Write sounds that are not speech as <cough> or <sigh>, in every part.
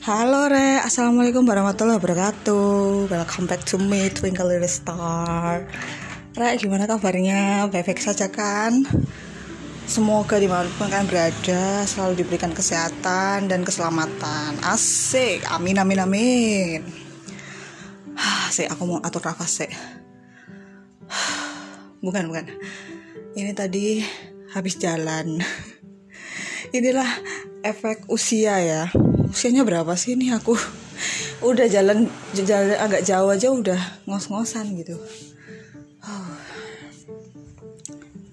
Halo Re, Assalamualaikum warahmatullahi wabarakatuh. Welcome back to me, Twinkle Little Star. Re, gimana kabarnya? Baik-baik saja kan? Semoga di mana pun kalian berada Selalu diberikan kesehatan dan keselamatan. Asik, amin amin amin. Asik, aku mau atur nafas sih <sighs> Bukan, bukan. Ini tadi habis jalan. <laughs> Inilah efek usia ya usianya berapa sih ini? Aku udah jalan jalan agak jauh aja udah ngos-ngosan gitu.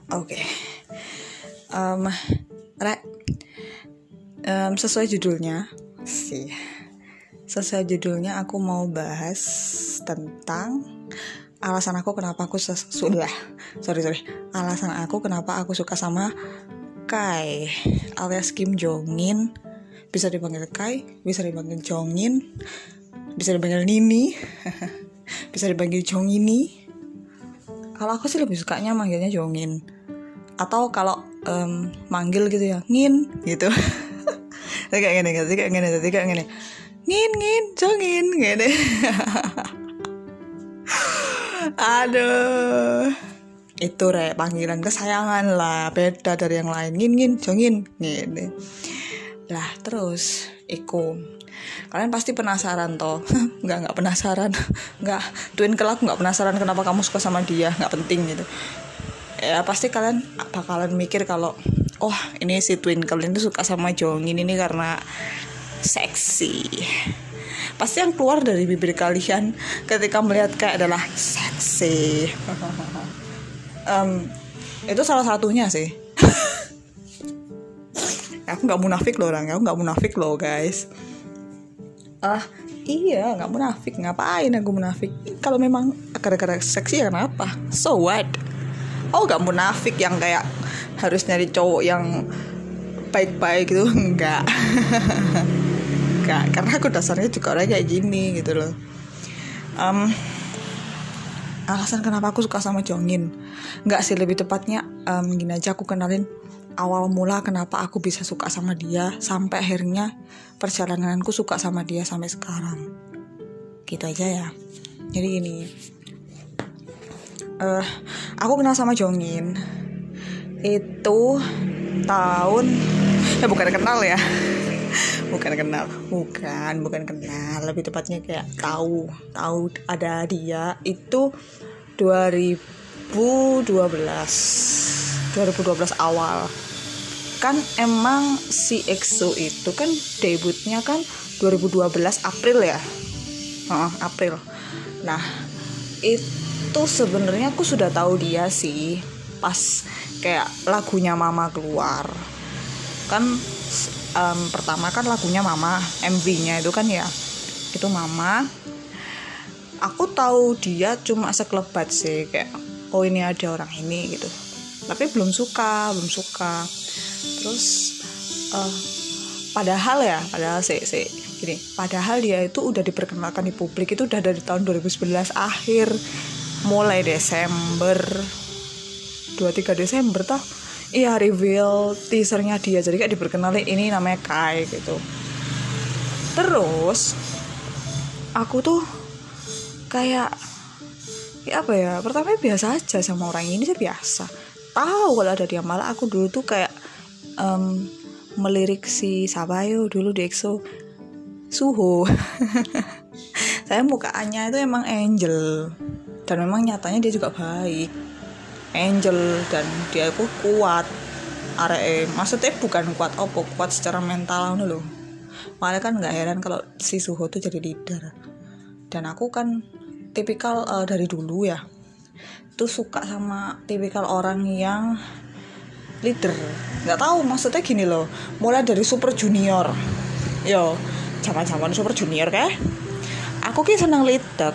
Oke. Okay. um, re, um, sesuai judulnya sih. Sesuai judulnya aku mau bahas tentang alasan aku kenapa aku sudah sorry sorry. Alasan aku kenapa aku suka sama Kai alias Kim Jong In bisa dipanggil Kai bisa dipanggil Jongin bisa dipanggil Nini <laughs> bisa dipanggil Jongini. Kalau aku sih lebih sukanya manggilnya Jongin. Atau kalau um, manggil gitu ya ngin gitu. <laughs> Kayak gini kayak gini kayak gini. Ngin ngin Jongin gini. <laughs> Aduh. Itu re panggilan kesayangan lah beda dari yang lain. Ngin ngin jongin gini lah terus Eko kalian pasti penasaran toh. <laughs> Nggak nggak penasaran. <laughs> Nggak twin kelak nggak penasaran kenapa kamu suka sama dia. Nggak penting gitu. Ya pasti kalian bakalan mikir kalau oh ini si twin kalian tuh suka sama Jongin ini karena seksi. Pasti yang keluar dari bibir kalian ketika melihat kayak adalah seksi. <laughs> Um, itu salah satunya sih aku nggak munafik loh orang. Aku nggak munafik loh guys. Ah iya nggak munafik. Ngapain aku munafik? Kalau memang gara-gara seksi ya kenapa? So what? Oh nggak munafik yang kayak harus nyari cowok yang baik-baik gitu. <laughs> Enggak enggak <laughs> karena aku dasarnya juga orang kayak gini gitu loh. Um, alasan kenapa aku suka sama Jongin? Nggak sih lebih tepatnya um, gini aja aku kenalin awal mula kenapa aku bisa suka sama dia sampai akhirnya perjalananku suka sama dia sampai sekarang. Gitu aja ya. Jadi gini uh, aku kenal sama Jongin itu tahun ya bukan kenal ya. <laughs> Bukan kenal bukan bukan kenal. Lebih tepatnya kayak tahu tahu ada dia itu 2012 2012 awal kan emang si EXO itu kan debutnya kan 2012 April ya? Uh, April. Nah itu sebenarnya aku sudah tahu dia sih pas kayak lagunya Mama keluar. Kan um, pertama kan lagunya Mama MV-nya itu kan ya? Itu Mama. Aku tahu dia cuma sekelebat sih kayak oh ini ada orang ini gitu. Tapi belum suka belum suka terus uh, padahal ya padahal sih sih gini padahal dia itu udah diperkenalkan di publik itu udah dari tahun 2011 akhir mulai Desember 23 Desember toh iya reveal teasernya dia jadi kayak diperkenalin ini namanya Kai gitu. Terus aku tuh kayak ya apa ya pertama biasa aja sama orang ini sih biasa. Tahu kalau ada dia malah aku dulu tuh kayak um, melirik si Sabayo dulu di EXO. Suho <laughs> saya mukaannya itu emang angel. Dan memang nyatanya dia juga baik. Angel dan dia itu kuat. Are maksudnya bukan kuat opo kuat secara mental loh malah kan nggak heran kalau si Suho tuh jadi leader. Dan aku kan tipikal uh, dari dulu ya tuh suka sama tipikal orang yang leader. Nggak tahu maksudnya gini loh. Mulai dari super junior. Yo zaman zaman super junior kayak aku ki senang leader.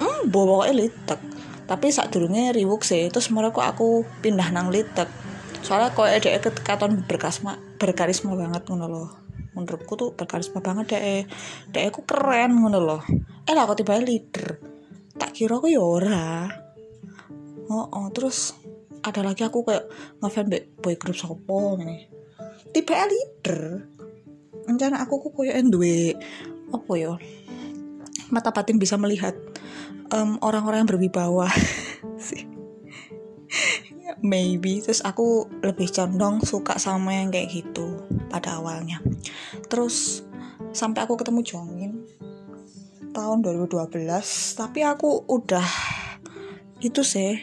Hmm bawa leader. Tapi saat dulunya riwuk sih. Terus mereka aku pindah nang leader. Soalnya kok ada katon berkarisma berkarisma banget ngono loh. Menurutku tuh berkarisma banget deh deh aku keren ngono loh. Eh lah aku tiba leader? Tak kira aku yora oh, oh terus ada lagi aku kayak ngefan boy group sopo ini tipe leader rencana aku kok koyo duwe apa ya mata batin bisa melihat orang orang-orang yang berwibawa. <laughs> Sih maybe. Terus aku lebih condong suka sama yang kayak gitu pada awalnya. Terus sampai aku ketemu Jongin tahun 2012 tapi aku udah itu sih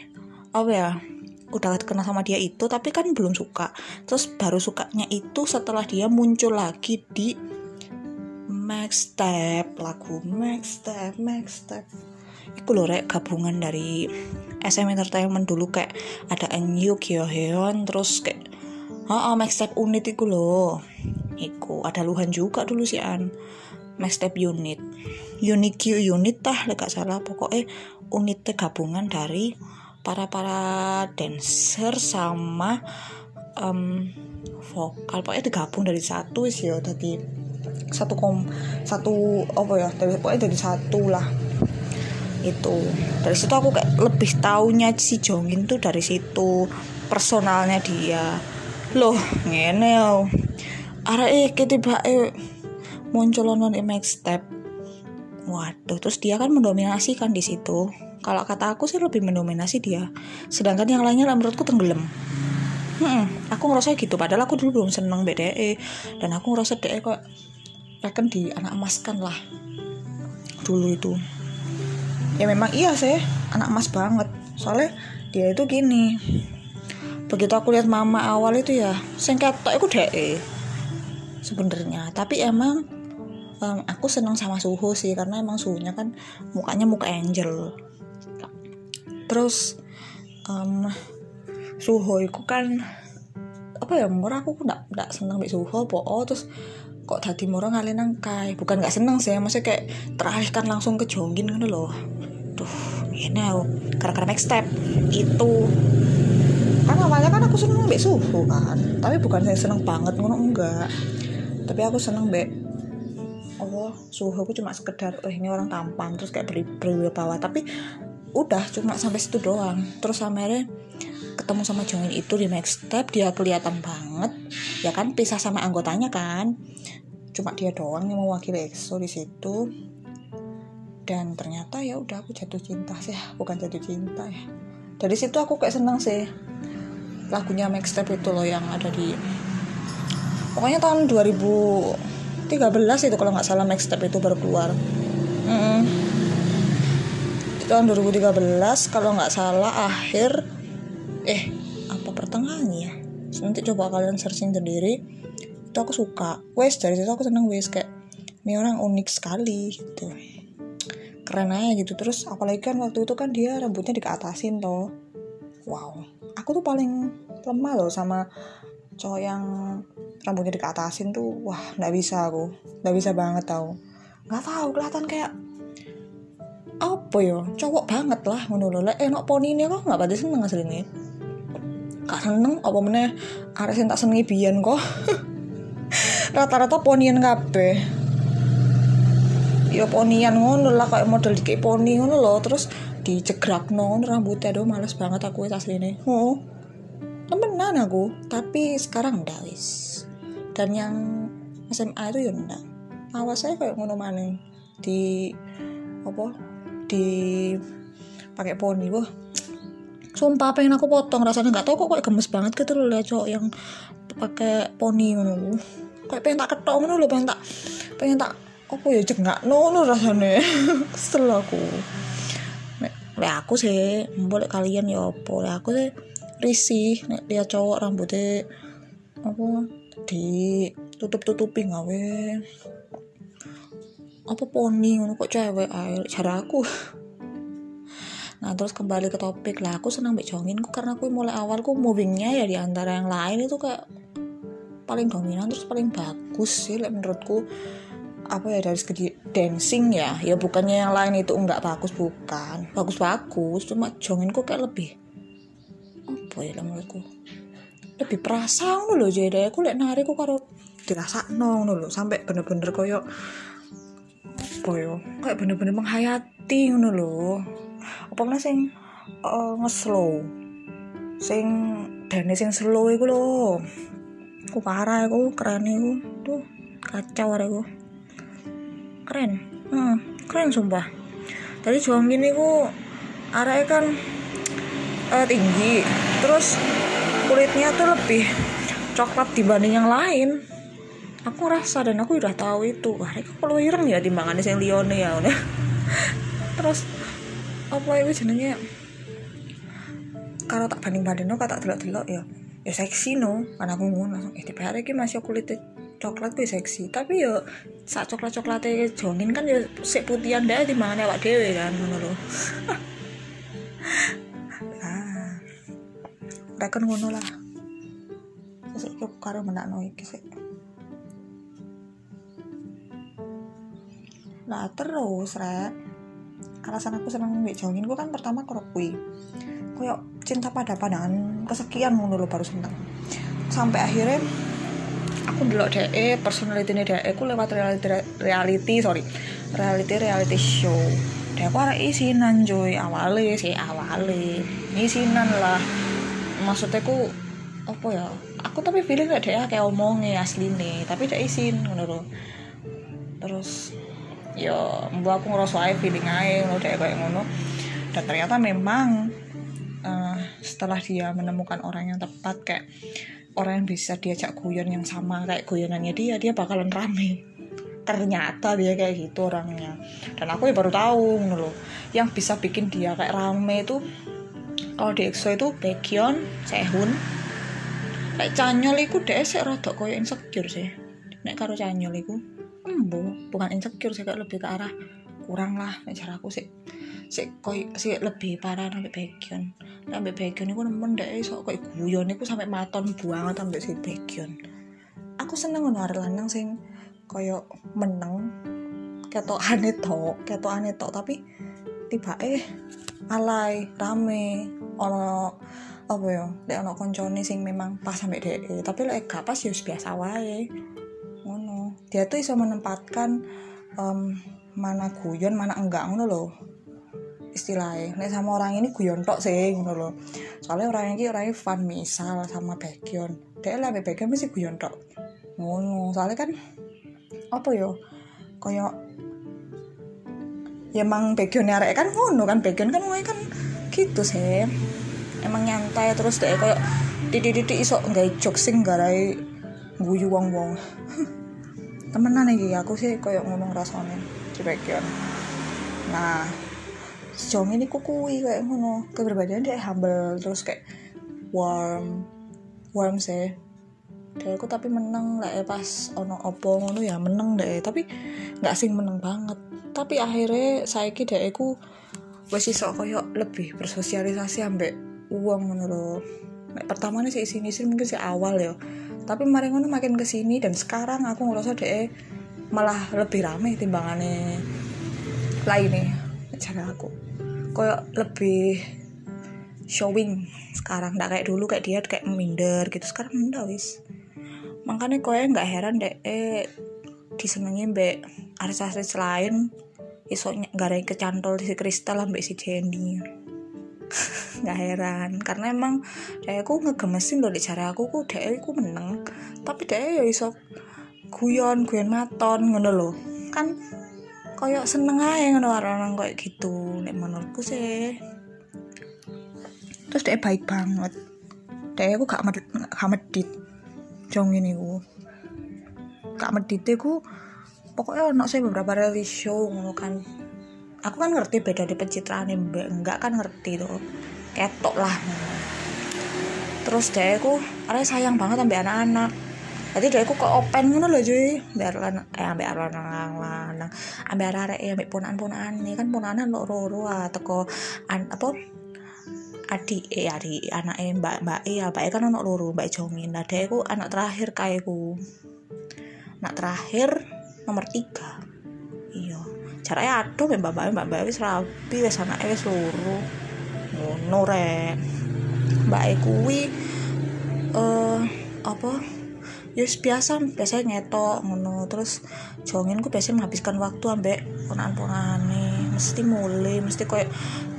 apa ya udah kenal sama dia itu tapi kan belum suka. Terus baru sukanya itu setelah dia muncul lagi di Max Step lagu Max Step Max Step. Itu loh rek gabungan dari SM Entertainment dulu kayak ada NU Kyoheon terus kayak oh, oh Max Step unit itu loh Iku ada Luhan juga dulu sih an. Max Step unit. Unikyu unit tah gak salah. Pokoknya unitnya gabungan dari para para dancer sama um, vokal. Pokoknya digabung dari satu sih ya tadi satu kom satu apa ya dari pokoknya dari satu lah. Itu. Dari situ aku kayak lebih taunya si Jongin tuh dari situ personalnya dia. Loh ngene yo arah eh ketiba eh muncul non Step waduh terus dia kan mendominasi kan di situ kalau kata aku sih lebih mendominasi dia. Sedangkan yang lainnya menurutku tenggelam. Hmm, aku ngerasa gitu. Padahal aku dulu belum seneng BDE dan aku ngerasa DE kok rekan di anak emas kan lah. Dulu itu. Ya memang iya sih anak emas banget. Soalnya dia itu gini. Begitu aku lihat mama awal itu ya singkat aku DE sebenarnya. Tapi emang um, aku seneng sama Suho sih. Karena emang suhunya kan mukanya muka angel terus um, Suho itu kan apa ya murah aku nggak nggak seneng mbak Suho po terus kok tadi murah ngalih nangkai bukan nggak seneng sih maksudnya kayak teralihkan langsung ke jonggin kan loh tuh ini aku karena next step. Itu. Kan awalnya kan aku seneng mbak Suho kan tapi bukan saya seneng banget ngono enggak. Tapi aku seneng mbak oh suhu aku cuma sekedar oh ini orang tampan terus kayak beri bawah tapi udah cuma sampai situ doang. Terus sampai ketemu sama Jongin itu di next step dia kelihatan banget. Ya kan pisah sama anggotanya kan. Cuma dia doang yang mewakili EXO di situ. Dan ternyata ya udah aku jatuh cinta sih. <laughs> Bukan jatuh cinta ya. Dari situ aku kayak seneng sih. Lagunya Max Step itu loh yang ada di pokoknya tahun 2000 13 itu kalau nggak salah next step itu baru keluar. Mm -mm. Tahun 2013 kalau nggak salah akhir eh apa pertengahannya ya? Nanti coba kalian searching sendiri. Itu aku suka. Wes dari situ aku seneng wes kayak ini orang unik sekali gitu. Keren aja gitu. Terus apalagi kan waktu itu kan dia rambutnya dikeatasin toh. Wow. Aku tuh paling lemah loh sama cowok yang rambutnya dikatasin tuh. Wah nggak bisa aku. Nggak bisa banget tau. Nggak tahu kelihatan kayak apa ya? Cowok banget lah menurut lah enak poni ini kok nggak pada seneng aslinya? Gak seneng apa mana ada yang tak senengi bian kok. <laughs> Rata-rata ponian kabeh. Ya ponian ngono lah kayak model di poni ngono loh terus dicegrak ngono rambutnya. Aduh males banget aku aslinya oh temenan aku tapi sekarang udah wis. Dan yang SMA itu ya enggak awas saya kayak ngono maning di apa di pakai poni wah. Sumpah pengen aku potong? Rasanya nggak tahu kok kayak gemes banget gitu loh lihat cowok yang pakai poni ngono kayak pengen tak ketok ngono loh pengen tak pengen tak apa ya nggak ngono rasanya. <laughs> Kesel aku. Nek, aku sih boleh kalian ya apa? Aku sih risih nek dia cowok rambutnya apa di tutup tutupi ngawe apa poni ngono kok cewek air cara aku. Nah terus kembali ke topik lah. Aku senang becongin kok karena aku mulai awal aku movingnya ya di antara yang lain itu kayak paling dominan terus paling bagus sih. Menurutku apa ya dari segi dancing ya ya bukannya yang lain itu enggak bagus bukan. Bagus bagus cuma jongin kok kayak lebih apa ya menurutku? Lebih perasa ngono lho jadi aku lek nari aku karo dirasa ngono lho sampai bener-bener koyo apa ya? Kayak bener-bener menghayati ngono lho. Apa mana sing uh, ngeslow? Sing dane sing slow iku lho. Aku parah aku keren iku. Tuh kacau aku keren. Hmm, keren sumpah. Tadi Jongin itu arahnya kan uh, tinggi. Terus kulitnya tuh lebih coklat dibanding yang lain aku rasa dan aku udah tahu itu. Wah ini kalau ireng ya timbangannya yang lione ya udah <laughs> terus apa itu jenenge? Kalau tak banding banding no kata delok delok ya ya seksi no. Karena aku langsung eh tipe hari ini masih kulitnya coklat tuh seksi. Tapi ya saat coklat coklatnya jongin kan ya si putihan deh di mana awak dewe kan ngono loh <laughs> ah. Rekan ngono lah. Sik karo menakno iki sik Nah terus rek. Alasan aku seneng mbak jongin gue kan pertama kalau kui koyok cinta pada pandangan kesekian ngono lo baru seneng. Sampai akhirnya aku dulu DE personality ini DE aku lewat reality reality sorry reality reality show. Dia aku ada isinan joy awalnya sih awalnya isinan lah. Maksudnya aku apa ya aku tapi feeling kayak dia kayak omongnya asli nih tapi dia izin ngono terus ya mbak aku ngerasa aja feeling aja ngono deh kayak ngono. Dan ternyata memang uh, setelah dia menemukan orang yang tepat kayak orang yang bisa diajak guyon yang sama kayak guyonannya dia dia bakalan rame. Ternyata dia kayak gitu orangnya. Dan aku ya baru tahu loh yang bisa bikin dia kayak rame itu kalau di EXO itu Baekhyun, Sehun. Kayak Canyol itu deh sih rada koyo insecure sih nek karo Canyol itu embo bukan insecure sih lebih ke arah kurang lah nek cara aku sih. Sih koi sih lebih parah sampai bagian sampai bagian itu nemen deh so koi guyon itu sampai maton buang sampai si bagian aku seneng ngono lanang sing koyo meneng ketok aneh tok ketok aneh tok tapi tiba eh alay rame ono apa ya lek ono koncone sing memang pas sampai deh tapi lek gak pas ya biasa wae dia tuh bisa menempatkan um, mana guyon mana enggak ngono loh istilahnya nek sama orang ini guyon tok sih ngono loh soalnya orang ini orangnya fun misal sama bagian dia lah bagian mesti guyon tok. Ngono soalnya kan apa yo koyo ya emang bagian arek kan ngono kan bagian kan mulai kan gitu sih. Emang nyantai terus deh kayak titik-titik iso nggak jok sing garai guyu wong wong <laughs> temenan iki aku sih koyok ngomong rasanya di bagian nah sejauh ini kukui kayak ngono keberbedaan dia humble terus kayak warm warm sih. Kayak aku tapi menang lah ya pas ono opo ngono ya menang deh tapi nggak sing menang banget. Tapi akhirnya saya kira aku wes iso koyok lebih bersosialisasi ambek uang loh pertama nih sih sini sih mungkin sih awal ya. Tapi mari ngono makin ke sini dan sekarang aku ngerasa deh malah lebih rame timbangannya lainnya cara aku. Kayak lebih showing sekarang. Nggak kayak dulu kayak dia kayak minder gitu. Sekarang enggak wis. Makanya kowe nggak heran deh eh disenengin be artis-artis lain. Iso nggak ada yang kecantol si kristal sampai si Jenny nggak heran. Karena emang dia aku ngegemesin loh di cara aku ku dia aku menang tapi dia ya iso guyon guyon maton ngono loh kan koyok seneng aja ngono orang-orang kayak gitu nek menurutku sih. Terus dia baik banget. Dia aku gak medit gak medit. Jong ini ku. Gak medit ku pokoknya ono saya beberapa reality show ngono kan aku kan ngerti beda di pencitraan enggak kan ngerti tuh. Ketok lah. Terus deh aku ada sayang banget sampai anak-anak. Jadi deh aku kok open ngono loh cuy. Biar lan eh ambek lanang lanang. Ambek arek ya ambek punaan punaan nih kan punanan lo roro teko an apa? Adik eh adik anak eh mbak mbak eh mbak kan anak loro mbak jongin. Nah deh aku anak terakhir kayakku anak terakhir nomor tiga. Iya caranya aduh mbak mbak mbak mbak wis rapi wis anake wis loro. Ngono mbak kuwi eh apa? Ya biasa biasanya ngetok ngono. Terus jongin ku biasanya menghabiskan waktu ambek ponaan ponane mesti mulai mesti kayak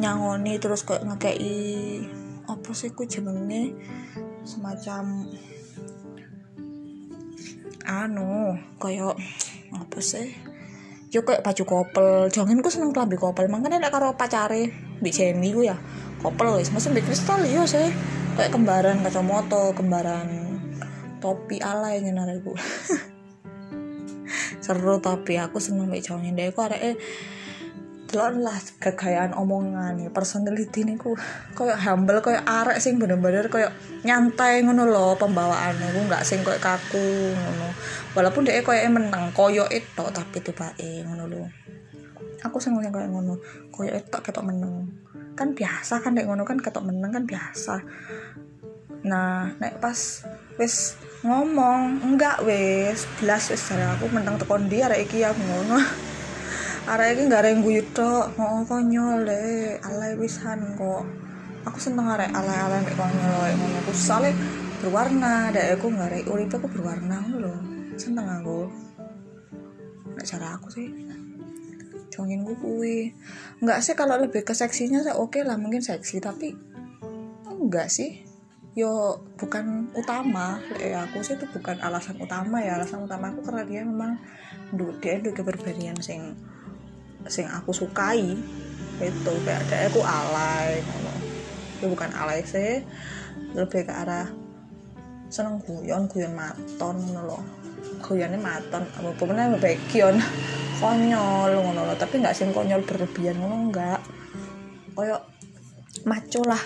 nyangoni terus kayak ngekei apa sih ku jenenge? Semacam anu koyo apa sih yo kayak baju kopel. Jangan ku seneng kelambi kopel. Makanya nek karo pacare di Jenny ku ya kopel wis. Mesti di kristal yo sih. Kayak kembaran kacamata kembaran topi alay nyenar iku. <laughs> Seru tapi aku seneng mbek jangan deh aku arek delok lah kegayaan omongan ya personality niku koyo humble koyo arek sing bener-bener koyo nyantai ngono lho pembawaannya. Aku nggak sing koyo kaku ngono. Walaupun dia koyo menang koyo itu tapi tiba ngono lho. Aku seneng koyo ngono koyo itu ketok menang kan biasa kan dek ngono kan ketok menang kan biasa. Nah nek pas wis ngomong enggak wis. Belas wis aku menang tekon dia iki ngono <laughs> arek iki gak yang guyu tok. Oh konyol deh alay pisan kok. Aku seneng arek alay-alay mek konyol ngono aku sale berwarna dek aku gak arek urip aku berwarna lho. Seneng aku. Nek cara aku sih congin gue kuwi. Enggak sih kalau lebih ke seksinya saya oke okay lah mungkin seksi tapi enggak sih. Yo bukan utama. Ya aku sih itu bukan alasan utama ya. Alasan utama aku karena dia memang dia itu keberbedaan sing sing aku sukai itu kayak ada aku alay ngono. Itu bukan alay sih lebih ke arah seneng guyon guyon maton ngono loh guyonnya maton apa pokoknya lebih kion <laughs> konyol ngono loh tapi nggak sih konyol berlebihan ngono enggak koyo maco lah.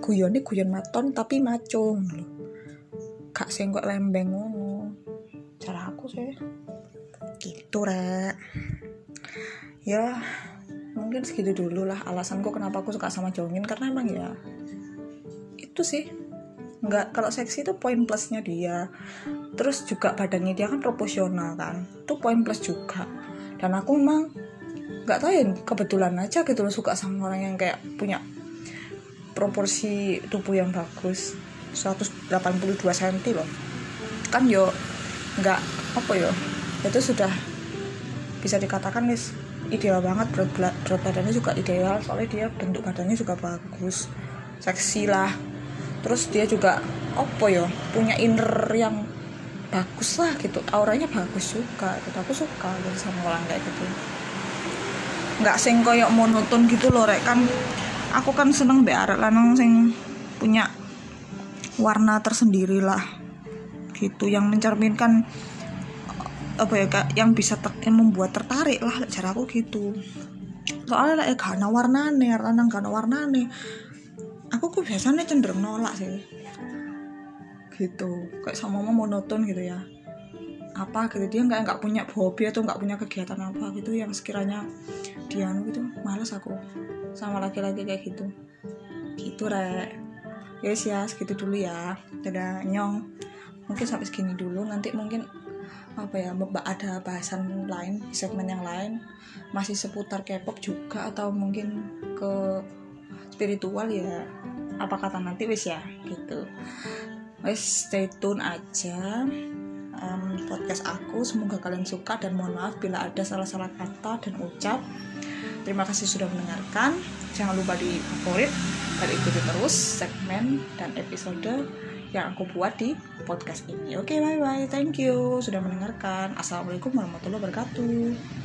Guyonnya guyon maton tapi maco ngono loh gak sih kok lembeng ngono. Cara aku sih. Gitu rek ya mungkin segitu dulu lah alasanku kenapa aku suka sama Jongin karena emang ya itu sih. Nggak kalau seksi itu poin plusnya dia. Terus juga badannya dia kan proporsional kan itu poin plus juga. Dan aku memang nggak tahu ya kebetulan aja gitu loh suka sama orang yang kayak punya proporsi tubuh yang bagus. 182 cm loh. Kan yo nggak apa yo itu sudah bisa dikatakan nih ideal banget berat, berat badannya juga ideal soalnya dia bentuk badannya juga bagus seksi lah. Terus dia juga apa ya punya inner yang bagus lah gitu auranya bagus juga gitu aku suka gitu sama orang kayak gitu. Nggak sing koyok monoton gitu loh rek. Kan aku kan seneng be arek lanang sing punya warna tersendiri lah gitu yang mencerminkan apa ya kak yang bisa ter, yang membuat tertarik lah cara aku gitu. Soalnya eh karena warnane karena karena warnane. Aku kok biasanya cenderung nolak sih. Gitu. Kayak sama mama monoton gitu ya. Apa gitu dia nggak nggak punya hobi atau nggak punya kegiatan apa gitu yang sekiranya dia gitu males aku sama laki-laki kayak gitu. Gitu rek. Yes ya segitu dulu ya. Dadah nyong. Mungkin sampai segini dulu. Nanti mungkin apa ya ada bahasan lain segmen yang lain masih seputar K-pop juga atau mungkin ke spiritual ya apa kata nanti wis ya gitu. Wis stay tune aja um, podcast aku semoga kalian suka dan mohon maaf bila ada salah-salah kata dan ucap. Terima kasih sudah mendengarkan jangan lupa di favorit dan ikuti terus segmen dan episode yang aku buat di podcast ini. Oke, okay, bye bye. Thank you sudah mendengarkan. Assalamualaikum warahmatullahi wabarakatuh.